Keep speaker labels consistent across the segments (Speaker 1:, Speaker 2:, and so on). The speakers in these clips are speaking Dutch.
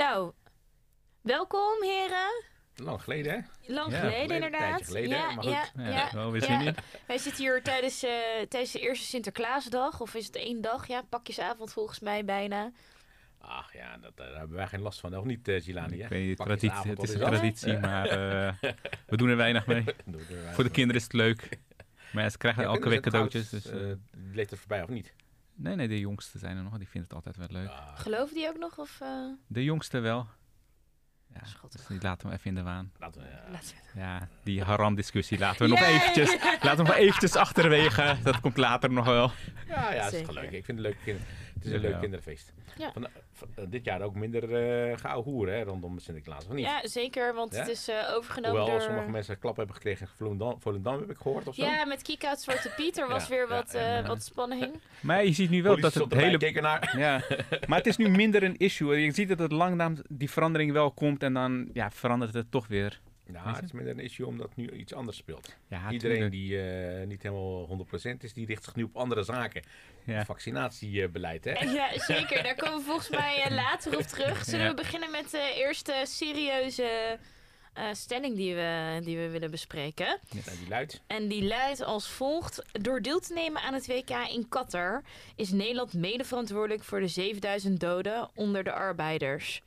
Speaker 1: Nou, welkom heren.
Speaker 2: Lang geleden, hè?
Speaker 1: Lang
Speaker 3: Ja,
Speaker 1: geleden inderdaad.
Speaker 2: geleden,
Speaker 1: ja,
Speaker 2: maar goed.
Speaker 1: ja,
Speaker 3: Ja,
Speaker 1: ja,
Speaker 3: wel weer
Speaker 1: ja.
Speaker 3: zin in.
Speaker 1: Wij zitten hier tijdens, eh, tijdens de eerste Sinterklaasdag. Of is het één dag? Ja, pakjesavond volgens mij bijna.
Speaker 2: Ach ja, dat, daar hebben wij geen last van. Nog niet, uh, Gilani, hè?
Speaker 3: Ik weet niet,
Speaker 2: Pakjesavond,
Speaker 3: traditie, het is een
Speaker 2: dat?
Speaker 3: traditie, maar eh, we doen er weinig mee.
Speaker 2: Er
Speaker 3: Voor de kinderen is het leuk. Maar ja, ze krijgen
Speaker 2: Ja,
Speaker 3: elke week cadeautjes. Dus, eh,
Speaker 2: eh, leeft er voorbij of niet?
Speaker 3: Nee, nee, de jongste zijn er nog. Die vinden het altijd wel leuk.
Speaker 2: Ah,
Speaker 1: Geloven die ook nog? Of, eh,
Speaker 3: De jongste wel. Ja,
Speaker 1: Schattig.
Speaker 3: dus die laten we even in de waan.
Speaker 2: laten we,
Speaker 1: laten we-
Speaker 3: Ja, die haram-discussie laten we nog
Speaker 1: Ja,
Speaker 3: eventjes,
Speaker 1: ja.
Speaker 3: laten we nog eventjes achterwege. Dat komt later nog wel.
Speaker 2: ja, ja, het is toch leuk. Ik vind het leuk, het is een
Speaker 3: Ja.
Speaker 2: leuk kinderfeest.
Speaker 1: Ja.
Speaker 2: Van, van, eh, dit jaar ook minder uh, geouwehoeren, hè, rondom Sinterklaas, of niet?
Speaker 1: Ja, zeker, want
Speaker 2: Ja?
Speaker 1: het is eh, overgenomen
Speaker 2: Hoewel
Speaker 1: door...
Speaker 2: sommige mensen klap hebben gekregen in Volendam, Volendam heb ik gehoord of zo.
Speaker 1: Ja, met Kiek-out Zwarte Piet. Er was
Speaker 2: Ja,
Speaker 1: weer
Speaker 2: ja,
Speaker 1: wat,
Speaker 2: en,
Speaker 1: eh,
Speaker 2: eh,
Speaker 1: wat spanning.
Speaker 3: Maar je ziet nu wel
Speaker 2: Politie
Speaker 3: dat het hele...
Speaker 2: keken naar.
Speaker 3: Ja, maar het is nu minder een issue. Je ziet dat het langzaam die verandering wel komt en dan ja, verandert het toch weer.
Speaker 2: Ja, het is minder een issue omdat nu iets anders speelt.
Speaker 3: Ja,
Speaker 2: Iedereen
Speaker 3: tuurlijk.
Speaker 2: die eh, niet helemaal 100% is, die richt zich nu op andere zaken.
Speaker 3: Ja.
Speaker 2: Vaccinatiebeleid, hè?
Speaker 1: Ja, zeker. Daar komen we volgens mij eh, later op terug. Zullen
Speaker 3: Ja.
Speaker 1: we beginnen met de eerste serieuze eh, stelling die we, die we willen bespreken?
Speaker 2: Nou, die luidt.
Speaker 1: En die luidt als volgt. Door deel te nemen aan het WK in Qatar is Nederland mede verantwoordelijk voor de 7000 doden onder de arbeiders.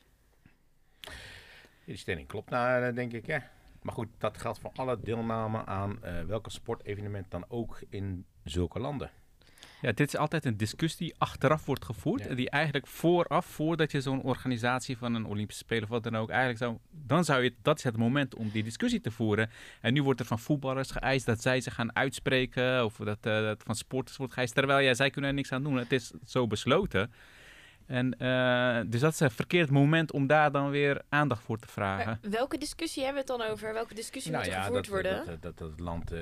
Speaker 2: Die stelling klopt, nou, eh, denk ik, hè? Maar goed, dat geldt voor alle deelname aan eh welke sportevenement dan ook in zulke landen.
Speaker 3: Ja, dit is altijd een discussie die achteraf wordt gevoerd.
Speaker 2: Ja.
Speaker 3: Die eigenlijk vooraf, voordat je zo'n organisatie van een Olympische Spelen of wat dan ook, eigenlijk zou, dan zou je, dat is het moment om die discussie te voeren. En nu wordt er van voetballers geëist dat zij zich gaan uitspreken, of dat, eh, dat van sporters wordt geëist, terwijl ja, zij kunnen er niks aan doen. Het is zo besloten. En, eh, dus dat is een verkeerd moment om daar dan weer aandacht voor te vragen.
Speaker 1: Maar welke discussie hebben we het dan over? Welke discussie moet er
Speaker 2: Nou ja,
Speaker 1: gevoerd
Speaker 2: dat,
Speaker 1: worden?
Speaker 2: dat, dat, dat het land eh,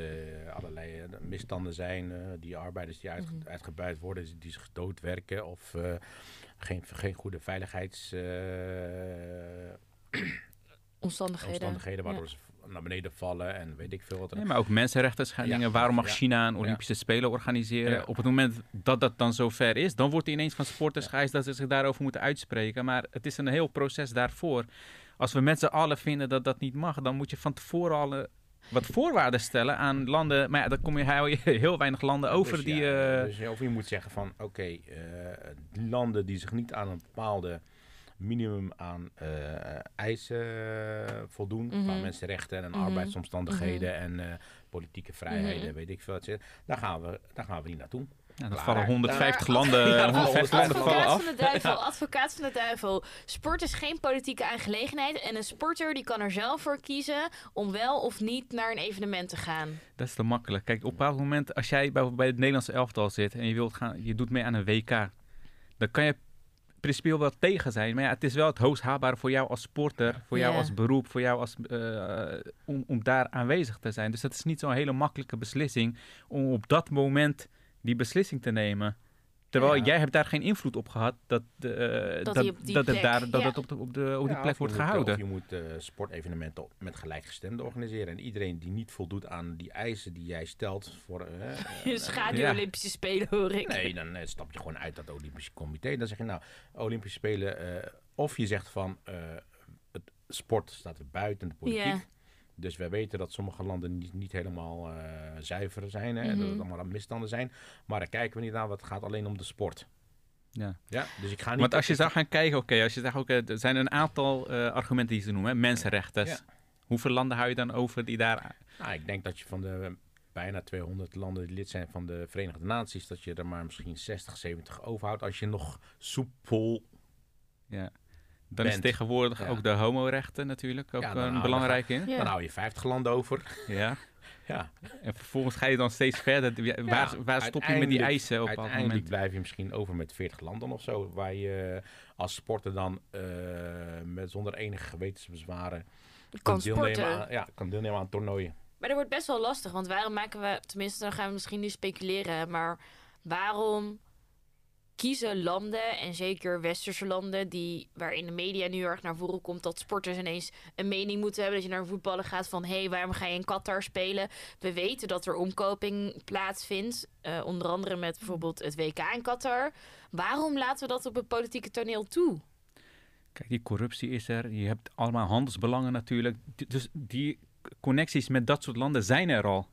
Speaker 2: allerlei eh, misstanden zijn. eh, die arbeiders die uit,
Speaker 1: Mhm.
Speaker 2: uitgebuit worden, die zich doodwerken. Of eh, geen, geen goede veiligheids... eh,
Speaker 1: Omstandigheden.
Speaker 2: omstandigheden waardoor
Speaker 1: Ja.
Speaker 2: ze naar beneden vallen en weet ik veel wat er...
Speaker 3: Nee, maar ook mensenrechten schendingen.
Speaker 2: Ja,
Speaker 3: Waarom mag
Speaker 2: ja.
Speaker 3: China een Olympische Spelen organiseren? Op het moment dat dat dan zover is, dan wordt ineens van sporters geëist dat ze zich daarover moeten uitspreken. Maar het is een heel proces daarvoor. Als we met z'n allen vinden dat dat niet mag, dan moet je van tevoren al eh, wat voorwaarden stellen aan landen. Maar ja, dan kom je, heel weinig landen over
Speaker 2: Dus
Speaker 3: die...
Speaker 2: ja, dus of je moet zeggen van, oké, eh, landen die zich niet aan een bepaalde minimum aan eh, eisen eh, voldoen,
Speaker 1: Mhm.
Speaker 2: van mensenrechten en
Speaker 1: Mhm.
Speaker 2: arbeidsomstandigheden en eh, politieke vrijheden,
Speaker 1: Mhm.
Speaker 2: weet ik veel, daar gaan we, daar gaan we niet naartoe.
Speaker 3: ja, dan
Speaker 2: klaar.
Speaker 3: vallen 150
Speaker 1: Maar-
Speaker 3: landen,
Speaker 2: Ja,
Speaker 3: 150 landen vallen
Speaker 1: Advocaat
Speaker 3: af.
Speaker 1: van de duivel, advocaat van de duivel. Sport is geen politieke aangelegenheid. En een sporter die kan er zelf voor kiezen om wel of niet naar een evenement te gaan.
Speaker 3: Dat is te makkelijk. Kijk, op een bepaald moment, als jij bij, bij het Nederlandse elftal zit en je, wilt gaan, je doet mee aan een WK, dan kan je principieel wel tegen zijn. Maar ja, het is wel het hoogst haalbare voor jou als sporter, voor jou als beroep, voor jou als, eh, om, om daar aanwezig te zijn. Dus dat is niet zo'n hele makkelijke beslissing om op dat moment die beslissing te nemen. Terwijl
Speaker 2: Ja.
Speaker 3: jij hebt daar geen invloed op gehad dat, eh,
Speaker 1: Dat
Speaker 3: dat, het,
Speaker 1: plek,
Speaker 3: daar, dat
Speaker 1: ja.
Speaker 3: het op, de, op, de, op die
Speaker 2: Ja,
Speaker 3: plek wordt
Speaker 2: moet,
Speaker 3: gehouden.
Speaker 2: Je moet eh, sportevenementen met gelijkgestemden organiseren. En iedereen die niet voldoet aan die eisen die jij stelt voor... eh, eh,
Speaker 1: Schaduw
Speaker 3: Ja.
Speaker 1: Olympische Spelen hoor ik.
Speaker 2: Nee, dan stap je gewoon uit dat Olympische Comité. Dan zeg je nou, Olympische Spelen. eh, of je zegt van eh, het sport staat er buiten de politiek. Dus wij weten dat sommige landen niet, niet helemaal eh, zuiver zijn. Hè,
Speaker 1: Mhm.
Speaker 2: Dat het allemaal misstanden zijn. Maar daar kijken we niet naar, want het gaat alleen om de sport.
Speaker 3: Ja.
Speaker 2: Ja, dus ik ga niet...
Speaker 3: Want als je zou gaan kijken, oké, als je zegt, oké, er zijn een aantal eh, argumenten die ze noemen, hè, mensenrechten.
Speaker 2: Ja.
Speaker 3: Hoeveel landen hou je dan over die daar...
Speaker 2: Nou, ik denk dat je van de bijna 200 landen die lid zijn van de Verenigde Naties... dat je er maar misschien 60, 70 overhoudt. Als je nog soepel...
Speaker 3: Ja. Dan is tegenwoordig
Speaker 2: Ja.
Speaker 3: ook de homorechten natuurlijk ook
Speaker 2: Ja,
Speaker 3: een
Speaker 2: hou-
Speaker 3: belangrijke in.
Speaker 1: Ja.
Speaker 2: Dan hou je 50 landen over.
Speaker 3: Ja.
Speaker 2: Ja,
Speaker 3: En vervolgens ga je dan steeds verder. Waar, waar stop je met die eisen op
Speaker 2: Uiteindelijk
Speaker 3: moment?
Speaker 2: blijf je misschien over met 40 landen of zo. Waar je als sporter dan eh, met, zonder enige gewetensbezwaren
Speaker 1: Kan
Speaker 2: deelnemen
Speaker 1: sporten.
Speaker 2: aan, ja, kan deelnemen aan toernooien.
Speaker 1: Maar dat wordt best wel lastig, want waarom maken we, tenminste dan gaan we misschien nu speculeren, maar waarom kiezen landen, en zeker westerse landen, die, waar in de media nu erg naar voren komt dat sporters ineens een mening moeten hebben. Dat je naar voetballen gaat van, hé, hey, waarom ga je in Qatar spelen? We weten dat er omkoping plaatsvindt, eh, onder andere met bijvoorbeeld het WK in Qatar. Waarom laten we dat op het politieke toneel toe?
Speaker 3: Kijk, die corruptie is er. Je hebt allemaal handelsbelangen natuurlijk. Dus die connecties met dat soort landen zijn er al.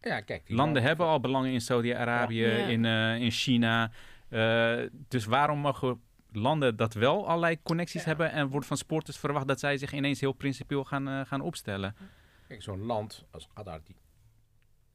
Speaker 2: Ja, kijk.
Speaker 3: Landen hebben al belangen in Saudi-Arabië,
Speaker 1: Ja.
Speaker 3: in, eh, in China. Eh, dus waarom mogen landen dat wel allerlei connecties
Speaker 2: Ja.
Speaker 3: hebben en wordt van sporters verwacht dat zij zich ineens heel principieel gaan, eh, gaan opstellen?
Speaker 2: Kijk, zo'n land als Qatar, die,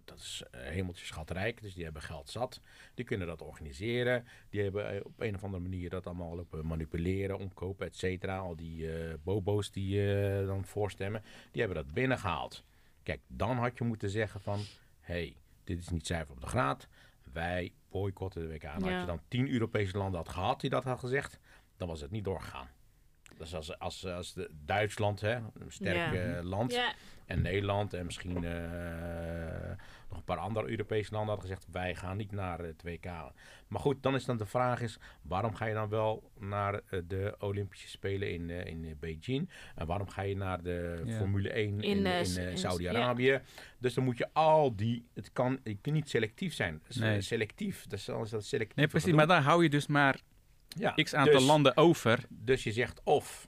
Speaker 2: dat is uh, hemeltje schatrijk, dus die hebben geld zat. Die kunnen dat organiseren. Die hebben eh, op een of andere manier dat allemaal lopen manipuleren, omkopen, et cetera. Al die eh, bobo's die eh, dan voorstemmen, die hebben dat binnengehaald. Kijk, dan had je moeten zeggen van, hé, hey, dit is niet zuiver op de graad. Wij boycotten de WK. En
Speaker 1: Ja.
Speaker 2: Als je dan tien Europese landen had gehad die dat had gezegd, dan was het niet doorgegaan. Dus als, als, als de Duitsland, hè, een sterk
Speaker 1: Ja.
Speaker 2: eh, land,
Speaker 1: Ja,
Speaker 2: en Nederland en misschien eh, nog een paar andere Europese landen hadden gezegd: wij gaan niet naar het WK. Maar goed, dan is dan de vraag is: waarom ga je dan wel naar eh, de Olympische Spelen in, eh, in eh, Beijing? En waarom ga je naar de
Speaker 3: Ja.
Speaker 2: Formule 1 in,
Speaker 1: In,
Speaker 2: in,
Speaker 1: eh,
Speaker 2: eh,
Speaker 1: s- in-
Speaker 2: Saudi-Arabië? Dus dan moet je al die. Het kan, je kunt niet selectief zijn. Eh,
Speaker 3: Nee.
Speaker 2: selectief. Dus als dat selectief.
Speaker 3: Nee, precies. Maar dan hou je dus maar
Speaker 2: ja,
Speaker 3: x aantal
Speaker 2: dus-
Speaker 3: landen over.
Speaker 2: dus je zegt of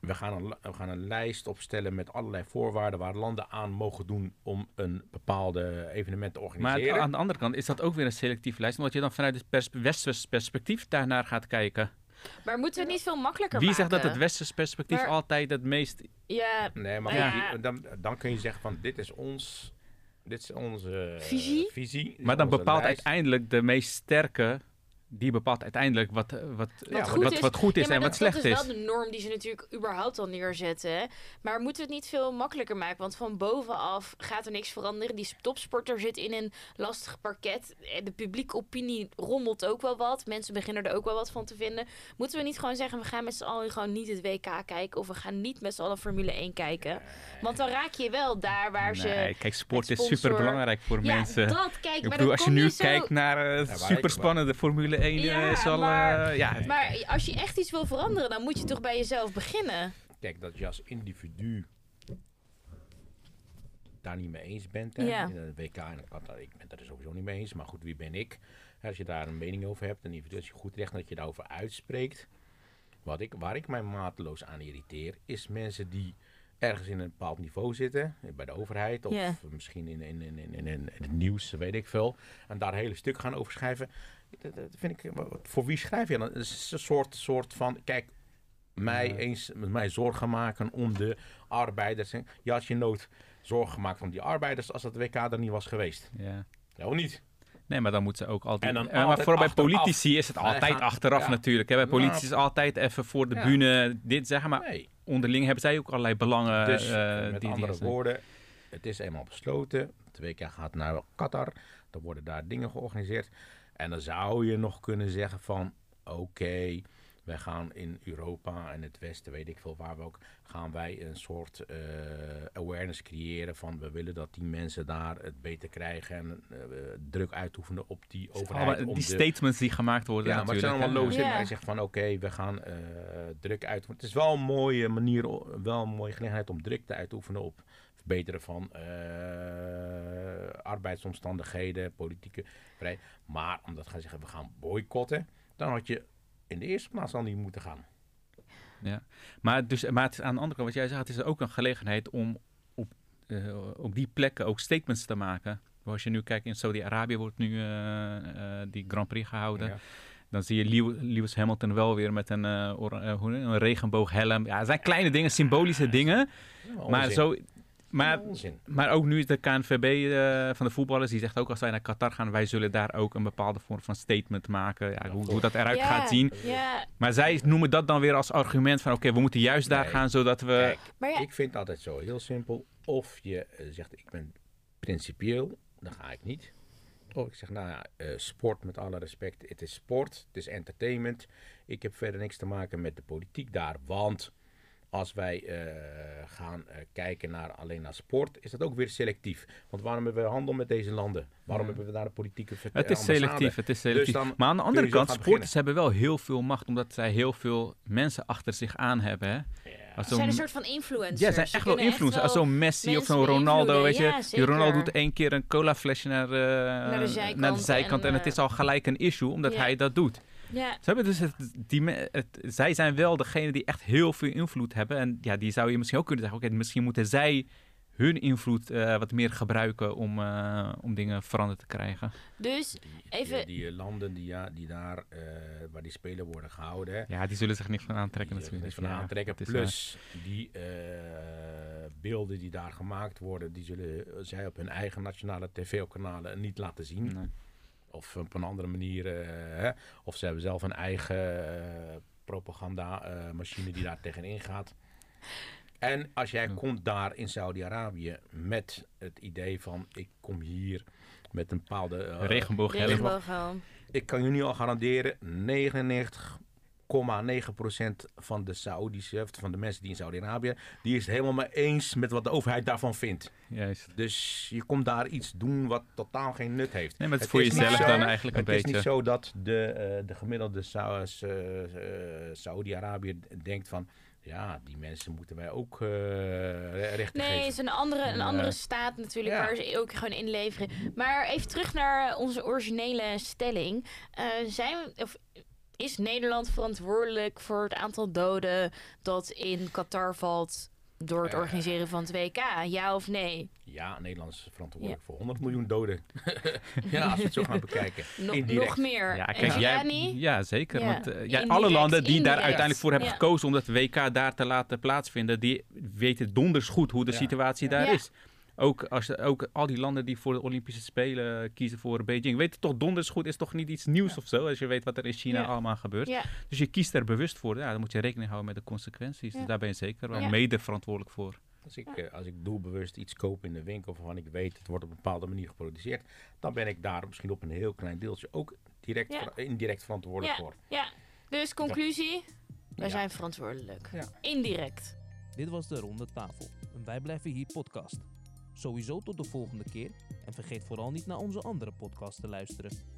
Speaker 2: we gaan, een, we gaan een lijst opstellen met allerlei voorwaarden waar landen aan mogen doen om een bepaalde evenement te
Speaker 3: Maar
Speaker 2: organiseren.
Speaker 3: aan de andere kant is dat ook weer een selectieve lijst, omdat je dan vanuit het pers westers perspectief daarnaar gaat kijken.
Speaker 1: maar moeten we het niet veel makkelijker
Speaker 3: Wie
Speaker 1: maken?
Speaker 3: zegt dat het westers perspectief
Speaker 1: Maar-
Speaker 3: altijd het meest...
Speaker 1: Ja,
Speaker 2: nee, maar goed,
Speaker 1: ja.
Speaker 2: die- dan, dan kun je zeggen van dit is ons, dit is onze
Speaker 1: Visie?
Speaker 2: visie is
Speaker 3: Maar dan bepaalt
Speaker 2: lijst.
Speaker 3: uiteindelijk de meest sterke, die bepaalt uiteindelijk wat, eh, wat, wat,
Speaker 1: goed
Speaker 3: wat,
Speaker 1: is.
Speaker 3: wat goed is
Speaker 1: Ja,
Speaker 3: en wat
Speaker 1: dat,
Speaker 3: slecht
Speaker 1: dat is
Speaker 3: is.
Speaker 1: wel de norm die ze natuurlijk überhaupt al neerzetten. Maar moeten we het niet veel makkelijker maken? Want van bovenaf gaat er niks veranderen. Die topsporter zit in een lastig parket. Eh, De publieke opinie rommelt ook wel wat. Mensen beginnen er ook wel wat van te vinden. Moeten we niet gewoon zeggen, we gaan met z'n allen gewoon niet het WK kijken. Of we gaan niet met z'n allen Formule 1 kijken. Want dan raak je wel daar waar ze...
Speaker 3: Nee, kijk, sport is super belangrijk voor
Speaker 1: ja,
Speaker 3: mensen.
Speaker 1: dat, kijk,
Speaker 3: Ik
Speaker 1: maar
Speaker 3: bedoel, als je nu
Speaker 1: zo...
Speaker 3: kijkt naar superspannende Formule 1,
Speaker 1: Ja,
Speaker 3: is al...
Speaker 1: maar-
Speaker 3: ja,
Speaker 1: Maar als je echt iets wil veranderen, dan moet je toch bij jezelf beginnen.
Speaker 2: Kijk, dat je als individu daar niet mee eens bent. Hè?
Speaker 1: Ja.
Speaker 2: In het WK en Qatar, ik ben het er sowieso niet mee eens. Maar goed, wie ben ik? Als je daar een mening over hebt, een individu, als je goed recht dat je daarover uitspreekt. Wat ik, waar ik mij mateloos aan irriteer, is mensen die ergens in een bepaald niveau zitten, bij de overheid of misschien in, in, in, in, in, in het nieuws, weet ik veel, en daar hele stuk gaan over schrijven. Dat, dat vind ik, wat- voor wie schrijf je dan? Het is een soort, soort van, kijk, mij eens met mij zorgen maken om de arbeiders. Je had je nooit zorgen gemaakt om die arbeiders als dat WK er niet was geweest.
Speaker 3: ja.
Speaker 2: Ja, of niet?
Speaker 3: Nee, maar dan moeten ze ook altijd...
Speaker 2: En
Speaker 3: eh, maar vooral bij politici is het altijd
Speaker 2: gaan-
Speaker 3: achteraf
Speaker 2: ja.
Speaker 3: natuurlijk. Hè. Bij politici is altijd even voor de
Speaker 2: Ja.
Speaker 3: bühne dit zeggen. Maar
Speaker 2: Nee.
Speaker 3: onderling hebben zij ook allerlei belangen.
Speaker 2: Dus
Speaker 3: eh,
Speaker 2: met
Speaker 3: die,
Speaker 2: andere
Speaker 3: die,
Speaker 2: woorden, het is eenmaal besloten. Het WK gaat naar Qatar. Er worden daar dingen georganiseerd. En dan zou je nog kunnen zeggen van... Oké, wij gaan in Europa en het Westen, weet ik veel waar we ook... gaan wij een soort eh, awareness creëren van... we willen dat die mensen daar het beter krijgen... en eh, druk uitoefenen op die overheid.
Speaker 3: allemaal-
Speaker 2: om
Speaker 3: die
Speaker 2: de,
Speaker 3: statements die gemaakt worden
Speaker 2: ja, maar het zijn allemaal
Speaker 3: hè.
Speaker 2: loze.
Speaker 1: Ja.
Speaker 2: Hij zegt van oké, we gaan eh, druk uitoefenen. Het is wel een mooie manier, wel een mooie gelegenheid om druk te uitoefenen op verbeteren van eh, arbeidsomstandigheden, politieke vrijheid. Maar om dat te gaan zeggen, we gaan boycotten, dan had je in de eerste plaats al niet moeten gaan.
Speaker 3: Ja. Maar, dus, maar het is aan de andere kant, wat jij zegt, het is ook een gelegenheid om op, eh, op die plekken ook statements te maken. Als je nu kijkt, in Saudi-Arabië wordt nu eh, die Grand Prix gehouden.
Speaker 2: Ja.
Speaker 3: Dan zie je Lew- Lewis Hamilton wel weer met een, een regenbooghelm. Ja, het zijn kleine dingen, symbolische dingen. Maar, zo, maar,
Speaker 2: Onzin.
Speaker 3: maar ook nu is de KNVB eh, van de voetballers, die zegt ook als wij naar Qatar gaan, wij zullen daar ook een bepaalde vorm van statement maken. Ja, hoe, hoe dat eruit gaat zien.
Speaker 1: Ja,
Speaker 3: Maar zij noemen dat dan weer als argument van oké, we moeten juist daar
Speaker 2: Nee.
Speaker 3: gaan zodat we...
Speaker 2: Kijk,
Speaker 1: maar ja,
Speaker 2: Ik vind het altijd zo heel simpel. Of je eh, zegt ik ben principieel, dan ga ik niet. Of ik zeg nou ja, eh, sport met alle respect. Het is sport, het is entertainment. Ik heb verder niks te maken met de politiek daar. Want als wij eh, gaan eh, kijken naar, alleen naar sport, is dat ook weer selectief. Want waarom hebben we handel met deze landen? Waarom
Speaker 3: Ja.
Speaker 2: hebben we daar een politieke ver-
Speaker 3: Het is selectief, het is selectief.
Speaker 2: Dus dan
Speaker 3: maar aan de andere kant, sporters hebben wel heel veel macht, omdat zij heel veel mensen achter zich aan hebben. Hè? Als
Speaker 1: ze zijn een
Speaker 3: zo'n-
Speaker 1: soort van influencers.
Speaker 3: ja, ze zijn echt wel
Speaker 1: kunnen
Speaker 3: influencer. Als zo'n Messi of zo'n Ronaldo, weet je.
Speaker 1: Ja,
Speaker 3: die. Ronaldo doet één keer een colaflesje naar, eh,
Speaker 1: de zijkant
Speaker 3: naar de zijkant en,
Speaker 1: en,
Speaker 3: het is al gelijk een issue, omdat
Speaker 1: ja.
Speaker 3: hij dat doet.
Speaker 1: Ja,
Speaker 3: Ze hebben dus het, die, het, zij zijn wel degene die echt heel veel invloed hebben. En ja, die zou je misschien ook kunnen zeggen, oké, misschien moeten zij hun invloed eh, wat meer gebruiken om, eh, om dingen veranderd te krijgen.
Speaker 1: dus
Speaker 2: Die,
Speaker 1: Even-
Speaker 2: die, die landen die, ja, die daar, eh, waar die spelen worden gehouden,
Speaker 3: Ja, die zullen zich niet van aantrekken
Speaker 2: die, eh,
Speaker 3: natuurlijk.
Speaker 2: van
Speaker 3: Ja,
Speaker 2: aantrekken. Plus die eh, beelden die daar gemaakt worden, die zullen zij op hun eigen nationale tv-kanalen niet laten zien.
Speaker 3: Nee.
Speaker 2: Of op een andere manier. eh, hè. Of ze hebben zelf een eigen eh, propaganda-machine die daar tegenin gaat. En als jij
Speaker 3: Ja.
Speaker 2: komt daar in Saudi-Arabië met het idee van ik kom hier met een bepaalde... eh,
Speaker 3: Regenbooghelm.
Speaker 2: ik kan je nu al garanderen, 99,9% van de Saoedische, of van de mensen die in Saudi-Arabië, die is het helemaal mee eens met wat de overheid daarvan vindt.
Speaker 3: Juist.
Speaker 2: Dus je komt daar iets doen wat totaal geen nut heeft.
Speaker 3: Nee, maar het voor
Speaker 2: is
Speaker 3: jezelf
Speaker 1: niet
Speaker 3: dan
Speaker 1: zo-
Speaker 3: eigenlijk een
Speaker 2: Het is
Speaker 3: beetje.
Speaker 2: niet zo dat de, eh, de gemiddelde Sa- eh, Saudi-Arabië denkt van... Ja, die mensen moeten wij ook eh, re- rechten
Speaker 1: Nee, het is een andere, een andere staat natuurlijk
Speaker 2: Ja.
Speaker 1: waar ze ook gewoon inleveren. Maar even terug naar onze originele stelling. Eh, zijn we, of is Nederland verantwoordelijk voor het aantal doden dat in Qatar valt door het
Speaker 2: Eh.
Speaker 1: organiseren van het WK? Ja of nee?
Speaker 2: Ja, Nederland is verantwoordelijk voor 100 miljoen doden. ja, als we het zo gaan bekijken.
Speaker 1: Nog, meer?
Speaker 3: Ja, kijk, jij, ja zeker.
Speaker 1: Ja.
Speaker 3: Want, eh,
Speaker 1: Indirect,
Speaker 3: alle landen die daar uiteindelijk voor hebben
Speaker 1: Ja.
Speaker 3: gekozen om dat WK daar te laten plaatsvinden, die weten donders goed hoe de
Speaker 2: Ja.
Speaker 3: situatie daar
Speaker 1: Ja.
Speaker 3: is. Ook, als, ook al die landen die voor de Olympische Spelen kiezen voor Beijing, weten toch donders goed, is toch niet iets nieuws of zo, als je weet wat er in China
Speaker 1: Ja.
Speaker 3: allemaal gebeurt.
Speaker 1: Ja,
Speaker 3: Dus je kiest er bewust voor, ja, dan moet je rekening houden met de consequenties.
Speaker 1: Ja.
Speaker 3: Dus daar ben je zeker wel
Speaker 1: Ja.
Speaker 3: mede verantwoordelijk voor.
Speaker 2: Als ik, eh, als ik doelbewust iets koop in de winkel waarvan ik weet het wordt op een bepaalde manier geproduceerd, dan ben ik daar misschien op een heel klein deeltje ook direct,
Speaker 1: Ja.
Speaker 2: ver- indirect verantwoordelijk
Speaker 1: Ja.
Speaker 2: voor.
Speaker 1: ja. Dus conclusie? Wij
Speaker 2: Ja.
Speaker 1: zijn verantwoordelijk.
Speaker 2: Ja.
Speaker 1: Indirect.
Speaker 4: Dit was de Ronde Tafel, een Wij Blijven Hier podcast. Sowieso tot de volgende keer en vergeet vooral niet naar onze andere podcast te luisteren.